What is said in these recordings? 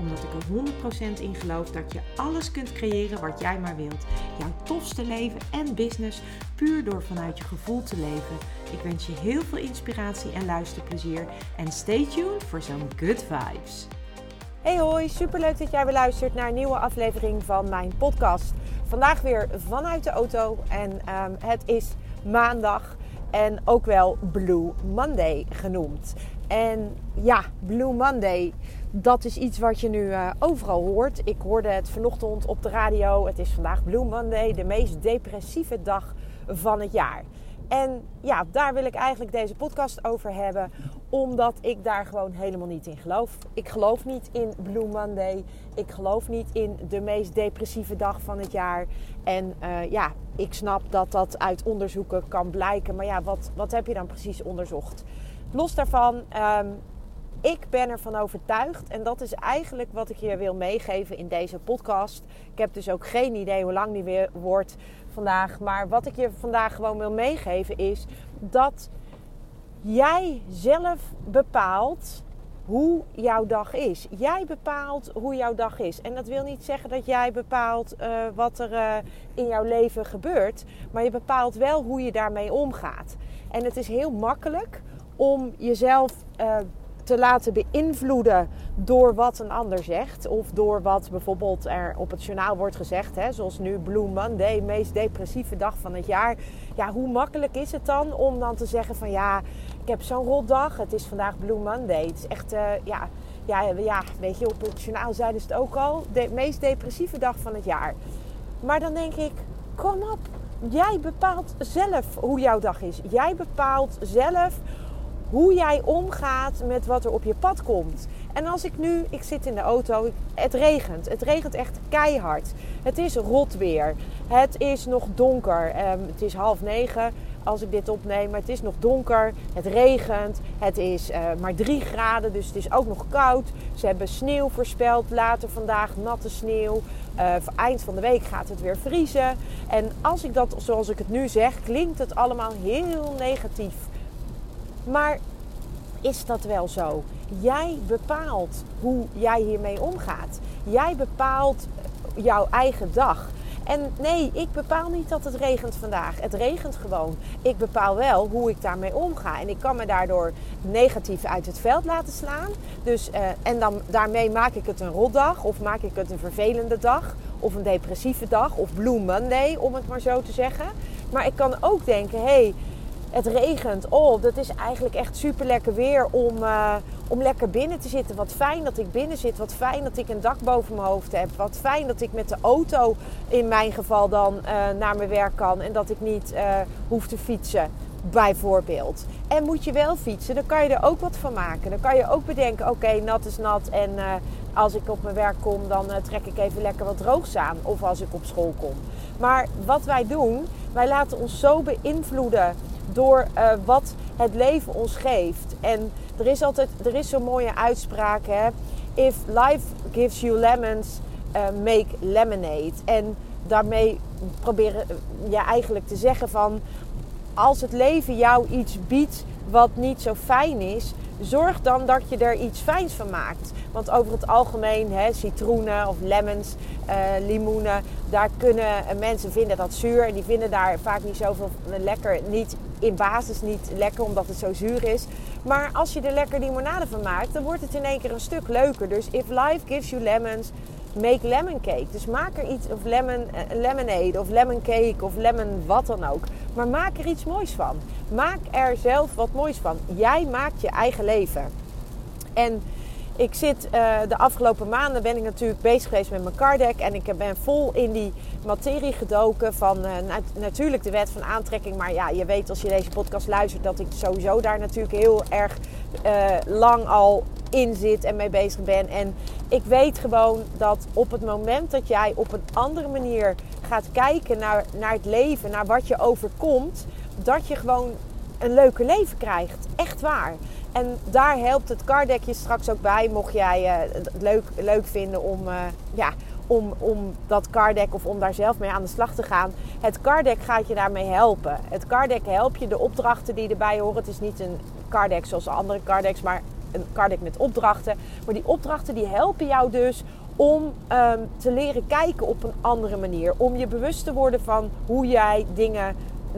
Omdat ik er 100% in geloof dat je alles kunt creëren wat jij maar wilt. Jouw tofste leven en business puur door vanuit je gevoel te leven. Ik wens je heel veel inspiratie en luisterplezier. En stay tuned voor zo'n good vibes. Hey hoi, superleuk dat jij weer luistert naar een nieuwe aflevering van mijn podcast. Vandaag weer vanuit de auto en um, het is maandag en ook wel Blue Monday genoemd. En ja, Blue Monday, dat is iets wat je nu uh, overal hoort. Ik hoorde het vanochtend op de radio. Het is vandaag Blue Monday, de meest depressieve dag van het jaar. En ja, daar wil ik eigenlijk deze podcast over hebben, omdat ik daar gewoon helemaal niet in geloof. Ik geloof niet in Blue Monday. Ik geloof niet in de meest depressieve dag van het jaar. En uh, ja, ik snap dat dat uit onderzoeken kan blijken. Maar ja, wat, wat heb je dan precies onderzocht? Los daarvan, um, ik ben ervan overtuigd, en dat is eigenlijk wat ik je wil meegeven in deze podcast. Ik heb dus ook geen idee hoe lang die weer wordt vandaag. Maar wat ik je vandaag gewoon wil meegeven is dat jij zelf bepaalt hoe jouw dag is. Jij bepaalt hoe jouw dag is. En dat wil niet zeggen dat jij bepaalt uh, wat er uh, in jouw leven gebeurt. Maar je bepaalt wel hoe je daarmee omgaat. En het is heel makkelijk om jezelf uh, te laten beïnvloeden door wat een ander zegt. Of door wat bijvoorbeeld er op het journaal wordt gezegd. Hè, zoals nu Blue Monday, meest depressieve dag van het jaar. Ja, hoe makkelijk is het dan om dan te zeggen van ja, ik heb zo'n rotdag. Het is vandaag Blue Monday. Het is echt, uh, ja, ja, ja, weet je, op het journaal zeiden ze het ook al. De meest depressieve dag van het jaar. Maar dan denk ik, kom op. Jij bepaalt zelf hoe jouw dag is. Jij bepaalt zelf hoe jij omgaat met wat er op je pad komt. En als ik nu, ik zit in de auto, het regent. Het regent echt keihard. Het is rot weer. Het is nog donker. Um, het is half negen als ik dit opneem, maar het is nog donker. Het regent. Het is uh, maar drie graden, dus het is ook nog koud. Ze hebben sneeuw voorspeld. Later vandaag natte sneeuw. Uh, eind van de week gaat het weer vriezen. En als ik dat zoals ik het nu zeg, klinkt het allemaal heel negatief. Maar is dat wel zo? Jij bepaalt hoe jij hiermee omgaat. Jij bepaalt jouw eigen dag. En nee, ik bepaal niet dat het regent vandaag. Het regent gewoon. Ik bepaal wel hoe ik daarmee omga. En ik kan me daardoor negatief uit het veld laten slaan. Dus, uh, en dan, daarmee maak ik het een rotdag. Of maak ik het een vervelende dag. Of een depressieve dag. Of Blue Monday, om het maar zo te zeggen. Maar ik kan ook denken, hé, hey, het regent. Oh, dat is eigenlijk echt super lekker weer om, uh, om lekker binnen te zitten. Wat fijn dat ik binnen zit. Wat fijn dat ik een dak boven mijn hoofd heb. Wat fijn dat ik met de auto in mijn geval dan uh, naar mijn werk kan. En dat ik niet uh, hoef te fietsen. Bijvoorbeeld. En moet je wel fietsen, dan kan je er ook wat van maken. Dan kan je ook bedenken: oké, nat is nat. En als ik op mijn werk kom, dan trek ik even lekker wat droogs aan. Of als ik op school kom. Maar wat wij doen, wij laten ons zo beïnvloeden door uh, wat het leven ons geeft. En er is altijd, er is zo'n mooie uitspraak, hè. If life gives you lemons, uh, make lemonade. En daarmee proberen je ja, eigenlijk te zeggen van... als het leven jou iets biedt wat niet zo fijn is... zorg dan dat je er iets fijns van maakt. Want over het algemeen, hè, citroenen of lemons, uh, limoenen... daar kunnen mensen vinden dat zuur. En die vinden daar vaak niet zoveel lekker, niet in basis niet lekker omdat het zo zuur is. Maar als je er lekker limonade van maakt, dan wordt het in één keer een stuk leuker. Dus if life gives you lemons, make lemon cake. Dus maak er iets, of lemon, uh, lemonade, of lemon cake, of lemon wat dan ook. Maar maak er iets moois van. Maak er zelf wat moois van. Jij maakt je eigen leven. En ik zit uh, de afgelopen maanden ben ik natuurlijk bezig geweest met mijn cardek. En ik ben vol in die materie gedoken van nat natuurlijk de wet van aantrekking. Maar ja, je weet als je deze podcast luistert dat ik sowieso daar natuurlijk heel erg lang al in zit en mee bezig ben. En ik weet gewoon dat op het moment dat jij op een andere manier gaat kijken naar, naar het leven, naar wat je overkomt, dat je gewoon een leuke leven krijgt. Echt waar. En daar helpt het cardek je straks ook bij, mocht jij uh, het leuk, leuk vinden om, uh, ja, om, om dat cardek of om daar zelf mee aan de slag te gaan. Het cardek gaat je daarmee helpen. Het cardek helpt je de opdrachten die erbij horen. Het is niet een cardek zoals andere cardex, maar cardek met opdrachten. Maar die opdrachten die helpen jou dus om um, te leren kijken op een andere manier. Om je bewust te worden van hoe jij dingen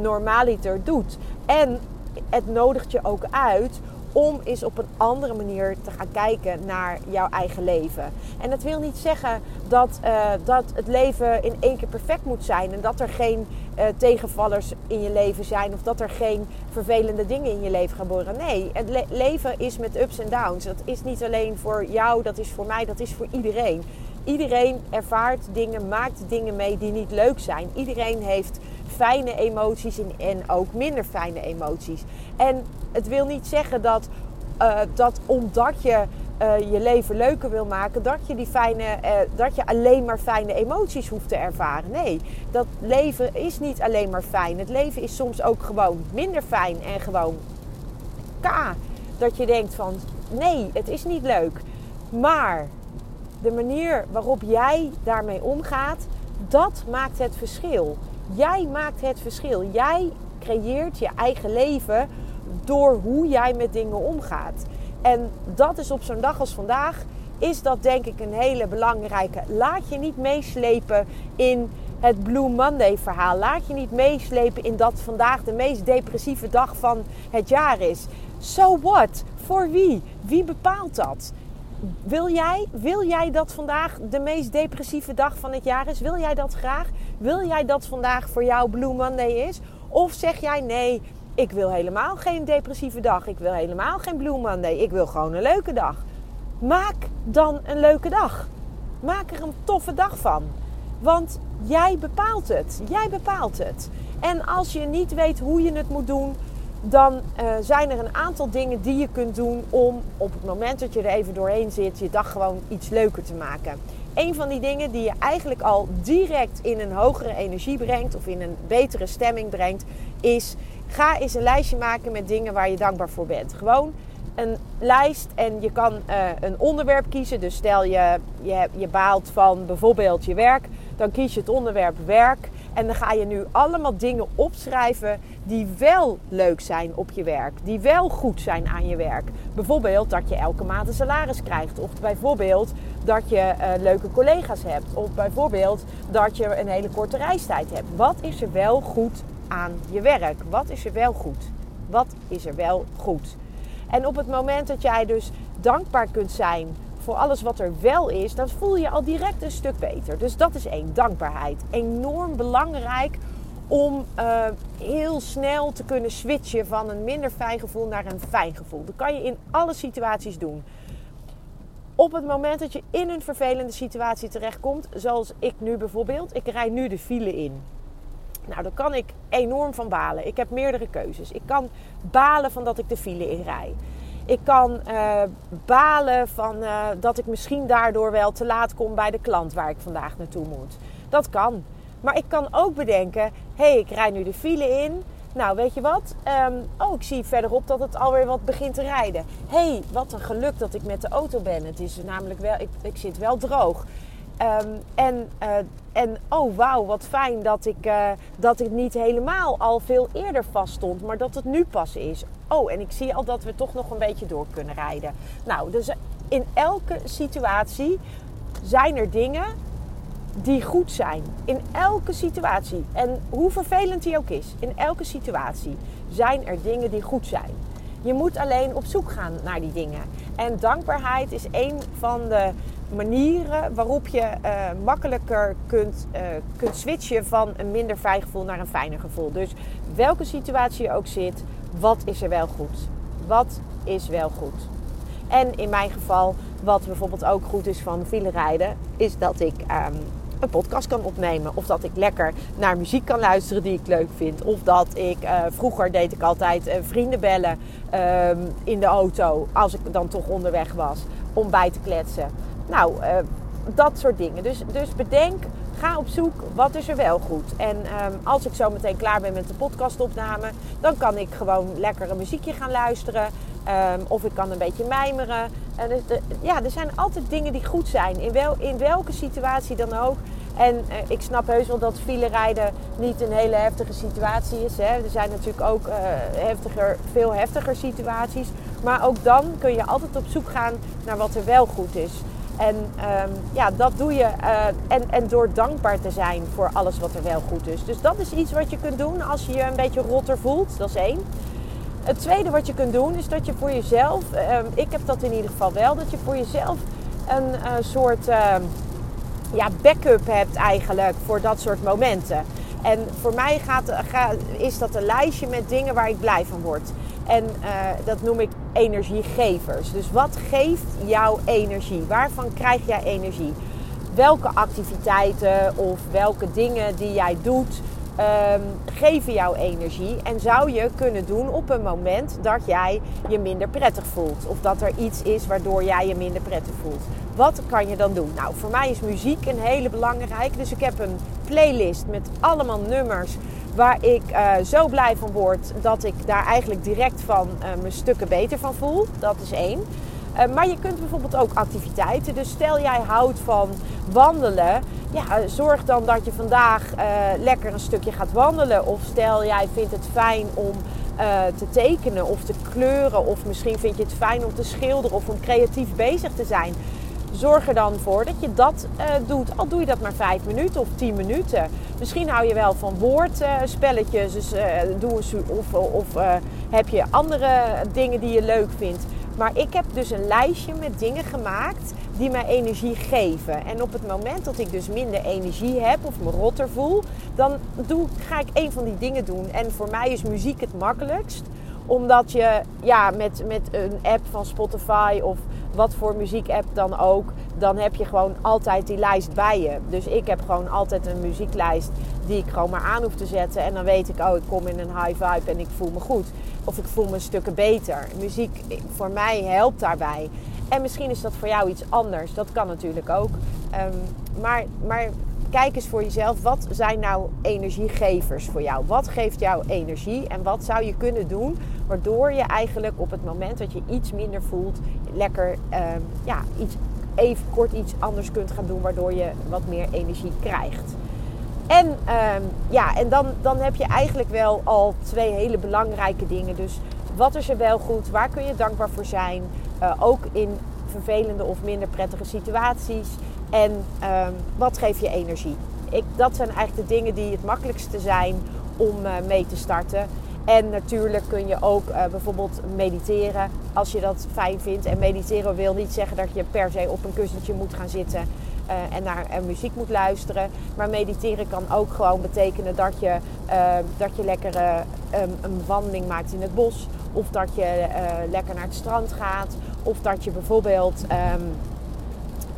normaliter doet. En het nodigt je ook uit om eens op een andere manier te gaan kijken naar jouw eigen leven. En dat wil niet zeggen dat, uh, dat het leven in één keer perfect moet zijn en dat er geen uh, tegenvallers in je leven zijn of dat er geen vervelende dingen in je leven gebeuren. Nee, het le leven is met ups en downs. Dat is niet alleen voor jou, dat is voor mij, dat is voor iedereen. Iedereen ervaart dingen, maakt dingen mee die niet leuk zijn. Iedereen heeft fijne emoties en ook minder fijne emoties. En het wil niet zeggen dat, uh, dat omdat je uh, je leven leuker wil maken, dat je, die fijne, uh, dat je alleen maar fijne emoties hoeft te ervaren. Nee, dat leven is niet alleen maar fijn. Het leven is soms ook gewoon minder fijn en gewoon K. Dat je denkt van nee, het is niet leuk. Maar de manier waarop jij daarmee omgaat, dat maakt het verschil. Jij maakt het verschil. Jij creëert je eigen leven door hoe jij met dingen omgaat. En dat is op zo'n dag als vandaag, is dat denk ik een hele belangrijke. Laat je niet meeslepen in het Blue Monday verhaal. Laat je niet meeslepen in dat vandaag de meest depressieve dag van het jaar is. So what? Voor wie? Wie bepaalt dat? Wil jij, wil jij dat vandaag de meest depressieve dag van het jaar is? Wil jij dat graag? Wil jij dat vandaag voor jou Blue Monday is? Of zeg jij nee, ik wil helemaal geen depressieve dag. Ik wil helemaal geen Blue Monday. Ik wil gewoon een leuke dag. Maak dan een leuke dag. Maak er een toffe dag van. Want jij bepaalt het. Jij bepaalt het. En als je niet weet hoe je het moet doen, dan uh, zijn er een aantal dingen die je kunt doen om op het moment dat je er even doorheen zit, je dag gewoon iets leuker te maken. Een van die dingen die je eigenlijk al direct in een hogere energie brengt of in een betere stemming brengt, is ga eens een lijstje maken met dingen waar je dankbaar voor bent. Gewoon een lijst en je kan uh, een onderwerp kiezen. Dus stel je, je, je baalt van bijvoorbeeld je werk, dan kies je het onderwerp werk. En dan ga je nu allemaal dingen opschrijven die wel leuk zijn op je werk. Die wel goed zijn aan je werk. Bijvoorbeeld dat je elke maand een salaris krijgt. Of bijvoorbeeld dat je uh, leuke collega's hebt. Of bijvoorbeeld dat je een hele korte reistijd hebt. Wat is er wel goed aan je werk? Wat is er wel goed? Wat is er wel goed? En op het moment dat jij dus dankbaar kunt zijn voor alles wat er wel is, dan voel je al direct een stuk beter. Dus dat is één, dankbaarheid. Enorm belangrijk om uh, heel snel te kunnen switchen van een minder fijn gevoel naar een fijn gevoel. Dat kan je in alle situaties doen. Op het moment dat je in een vervelende situatie terechtkomt, zoals ik nu bijvoorbeeld, ik rijd nu de file in. Nou, daar kan ik enorm van balen. Ik heb meerdere keuzes. Ik kan balen van dat ik de file inrij. Ik kan uh, balen van uh, dat ik misschien daardoor wel te laat kom bij de klant waar ik vandaag naartoe moet. Dat kan. Maar ik kan ook bedenken: hé, hey, ik rij nu de file in. Nou, weet je wat? Um, oh, ik zie verderop dat het alweer wat begint te rijden. Hé, hey, wat een geluk dat ik met de auto ben. Het is namelijk wel, ik, ik zit wel droog. Um, en, uh, en oh wauw, wat fijn dat ik, uh, dat ik niet helemaal al veel eerder vast stond, maar dat het nu pas is. Oh, en ik zie al dat we toch nog een beetje door kunnen rijden. Nou, dus in elke situatie zijn er dingen die goed zijn. In elke situatie. En hoe vervelend die ook is, in elke situatie zijn er dingen die goed zijn. Je moet alleen op zoek gaan naar die dingen. En dankbaarheid is een van de manieren waarop je uh, makkelijker kunt, uh, kunt switchen van een minder fijn gevoel naar een fijner gevoel. Dus welke situatie je ook zit, wat is er wel goed? Wat is wel goed? En in mijn geval, wat bijvoorbeeld ook goed is van rijden, is dat ik um, een podcast kan opnemen. Of dat ik lekker naar muziek kan luisteren die ik leuk vind. Of dat ik, uh, vroeger deed ik altijd vrienden bellen um, in de auto, als ik dan toch onderweg was, om bij te kletsen. Nou, uh, dat soort dingen. Dus, dus bedenk ga op zoek wat is er wel goed. En ehm, als ik zo meteen klaar ben met de podcastopname, dan kan ik gewoon lekker een muziekje gaan luisteren. Ehm, of ik kan een beetje mijmeren. En ja, er zijn altijd dingen die goed zijn. In, wel, in welke situatie dan ook. En eh, ik snap heus wel dat file rijden niet een hele heftige situatie is. Hè. Er zijn natuurlijk ook uh, heftiger, veel heftiger situaties. Maar ook dan kun je altijd op zoek gaan naar wat er wel goed is. En um, ja, dat doe je. Uh, en, en door dankbaar te zijn voor alles wat er wel goed is. Dus dat is iets wat je kunt doen als je je een beetje rotter voelt. Dat is één. Het tweede wat je kunt doen is dat je voor jezelf, uh, ik heb dat in ieder geval wel, dat je voor jezelf een uh, soort uh, ja, backup hebt eigenlijk voor dat soort momenten. En voor mij gaat, gaat, is dat een lijstje met dingen waar ik blij van word. En dat noem ik energiegevers. Dus wat geeft jou energie? Waarvan krijg jij energie? Welke activiteiten of welke dingen die jij doet um, geven jou energie? En zou je kunnen doen op een moment dat jij je minder prettig voelt? Of dat er iets is waardoor jij je minder prettig voelt? Wat kan je dan doen? Nou, voor mij is muziek een hele belangrijke. Dus ik heb een playlist met allemaal nummers waar ik uh, zo blij van word dat ik daar eigenlijk direct van uh, mijn stukken beter van voel. Dat is één. Uh, maar je kunt bijvoorbeeld ook activiteiten. Dus stel jij houdt van wandelen. Ja, zorg dan dat je vandaag lekker een stukje gaat wandelen. Of stel jij vindt het fijn om te tekenen of te kleuren. Of misschien vind je het fijn om te schilderen of om creatief bezig te zijn zorg er dan voor dat je dat uh, doet. Al doe je dat maar vijf minuten of tien minuten. Misschien hou je wel van woordspelletjes. dus uh, doe of, of uh, heb je andere dingen die je leuk vindt. Maar ik heb dus een lijstje met dingen gemaakt die mij energie geven. En op het moment dat ik dus minder energie heb of me rotter voel, dan doe, ga ik een van die dingen doen. En voor mij is muziek het makkelijkst omdat je ja, met, met een app van Spotify of wat voor muziek-app dan ook, dan heb je gewoon altijd die lijst bij je. Dus ik heb gewoon altijd een muzieklijst die ik gewoon maar aan hoef te zetten. En dan weet ik, oh, ik kom in een high vibe en ik voel me goed. Of ik voel me stukken beter. Muziek voor mij helpt daarbij. En misschien is dat voor jou iets anders. Dat kan natuurlijk ook. Um, maar, maar kijk eens voor jezelf, wat zijn nou energiegevers voor jou? Wat geeft jou energie en wat zou je kunnen doen waardoor je eigenlijk op het moment dat je iets minder voelt, lekker um, ja, iets, even kort iets anders kunt gaan doen, waardoor je wat meer energie krijgt. En, um, ja, en dan, dan heb je eigenlijk wel al twee hele belangrijke dingen. Dus wat is er wel goed? Waar kun je dankbaar voor zijn? Uh, ook in vervelende of minder prettige situaties. En um, wat geeft je energie? Ik, dat zijn eigenlijk de dingen die het makkelijkste zijn om uh, mee te starten. En natuurlijk kun je ook uh, bijvoorbeeld mediteren als je dat fijn vindt. En mediteren wil niet zeggen dat je per se op een kussentje moet gaan zitten uh, en naar uh, muziek moet luisteren. Maar mediteren kan ook gewoon betekenen dat je, dat je lekker een wandeling maakt in het bos. Of dat je lekker naar het strand gaat. Of dat je bijvoorbeeld um,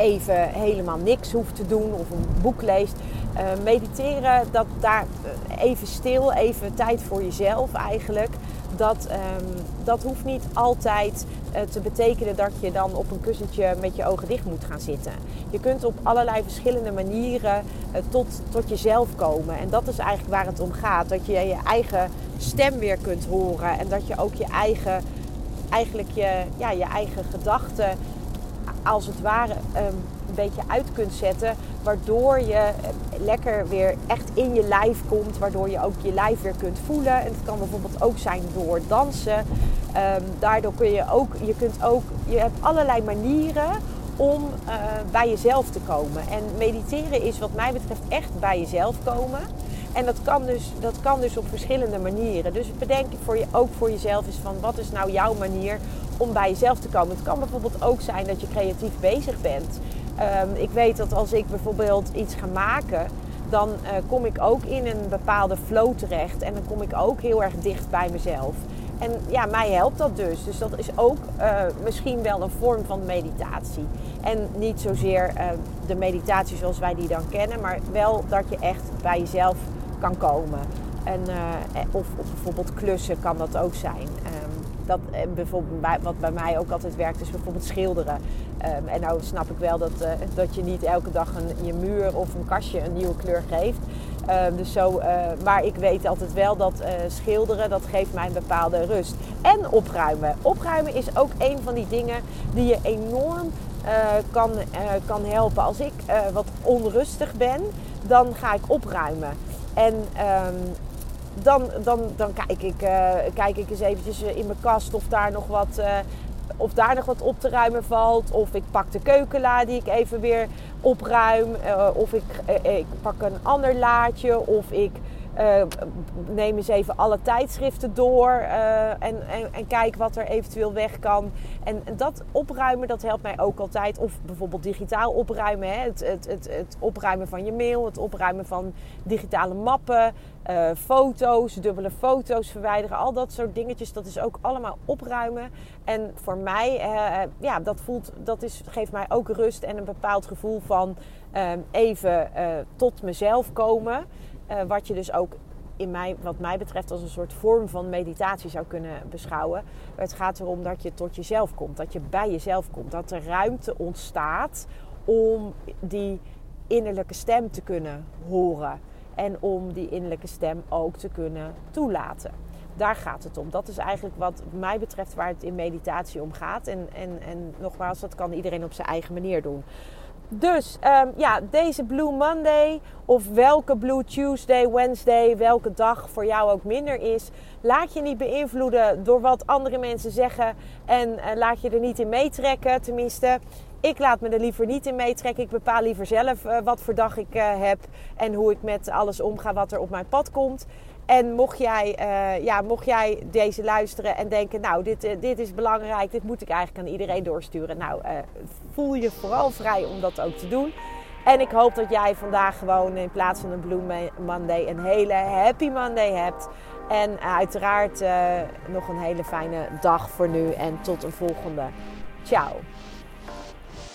even helemaal niks hoeft te doen of een boek leest. Uh, mediteren, dat daar eh, even stil, even tijd voor jezelf eigenlijk. Dat, um, dat hoeft niet altijd uh, te betekenen dat je dan op een kussentje met je ogen dicht moet gaan zitten. Je kunt op allerlei verschillende manieren tot, tot jezelf komen. En dat is eigenlijk waar het om gaat. Dat je je eigen stem weer kunt horen. En dat je ook je eigen, eigenlijk je, ja, je eigen gedachten als het ware um, een beetje uit kunt zetten. Waardoor je eh, lekker weer echt in je lijf komt. Waardoor je ook je lijf weer kunt voelen. En het kan bijvoorbeeld ook zijn door dansen. Um, daardoor kun je ook, je kunt ook, je hebt allerlei manieren om uh, bij jezelf te komen. En mediteren is wat mij betreft echt bij jezelf komen. En dat kan, dus, dat kan dus op verschillende manieren. Dus bedenk voor je, ook voor jezelf eens van wat is nou jouw manier om bij jezelf te komen. Het kan bijvoorbeeld ook zijn dat je creatief bezig bent. Um, ik weet dat als ik bijvoorbeeld iets ga maken, dan uh, kom ik ook in een bepaalde flow terecht. En dan kom ik ook heel erg dicht bij mezelf. En ja, mij helpt dat dus. Dus dat is ook uh, misschien wel een vorm van meditatie. En niet zozeer uh, de meditatie zoals wij die dan kennen, maar wel dat je echt bij jezelf kan komen. En, of bijvoorbeeld klussen kan dat ook zijn. Dat bijvoorbeeld bij, wat bij mij ook altijd werkt, is bijvoorbeeld schilderen. Ehm, en nou snap ik wel dat, dat je niet elke dag een, je muur of een kastje een nieuwe kleur geeft. Ehm, dus zo, maar ik weet altijd wel dat schilderen, dat geeft mij een bepaalde rust. En opruimen. Opruimen is ook een van die dingen die je enorm kan, kan helpen. Als ik wat onrustig ben, dan ga ik opruimen. En ehm, dan, dan, dan kijk, ik, uh, kijk ik eens eventjes in mijn kast of daar nog wat, uh, of daar nog wat op te ruimen valt. Of ik pak de keukenla die ik even weer opruim. Of ik, ik pak een ander laadje. Of ik uh, neem eens even alle tijdschriften door uh, en, en, en, kijk wat er eventueel weg kan. En dat opruimen, dat helpt mij ook altijd. Of bijvoorbeeld digitaal opruimen. Hè? Het, het, het, opruimen van je mail, het opruimen van digitale mappen, uh, foto's, dubbele foto's verwijderen. Al dat soort dingetjes, dat is ook allemaal opruimen. En voor mij, ja, dat, voelt, dat is, geeft mij ook rust en een bepaald gevoel van even tot mezelf komen. Uh, wat je dus ook in mij, wat mij betreft als een soort vorm van meditatie zou kunnen beschouwen. Het gaat erom dat je tot jezelf komt, dat je bij jezelf komt, dat er ruimte ontstaat om die innerlijke stem te kunnen horen en om die innerlijke stem ook te kunnen toelaten. Daar gaat het om. Dat is eigenlijk wat mij betreft waar het in meditatie om gaat. En, en, en nogmaals, dat kan iedereen op zijn eigen manier doen. Dus um, ja, deze Blue Monday of welke Blue Tuesday, Wednesday, welke dag voor jou ook minder is. Laat je niet beïnvloeden door wat andere mensen zeggen en laat je er niet in meetrekken. Tenminste, ik laat me er liever niet in meetrekken. Ik bepaal liever zelf uh, wat voor dag ik uh, heb en hoe ik met alles omga wat er op mijn pad komt. En mocht jij, uh, ja, mocht jij deze luisteren en denken, nou, dit, uh, dit is belangrijk, dit moet ik eigenlijk aan iedereen doorsturen. Nou, uh, voel je vooral vrij om dat ook te doen. En ik hoop dat jij vandaag gewoon in plaats van een Blue Monday een hele Happy Monday hebt. En uiteraard nog een hele fijne dag voor nu en tot een volgende. Ciao.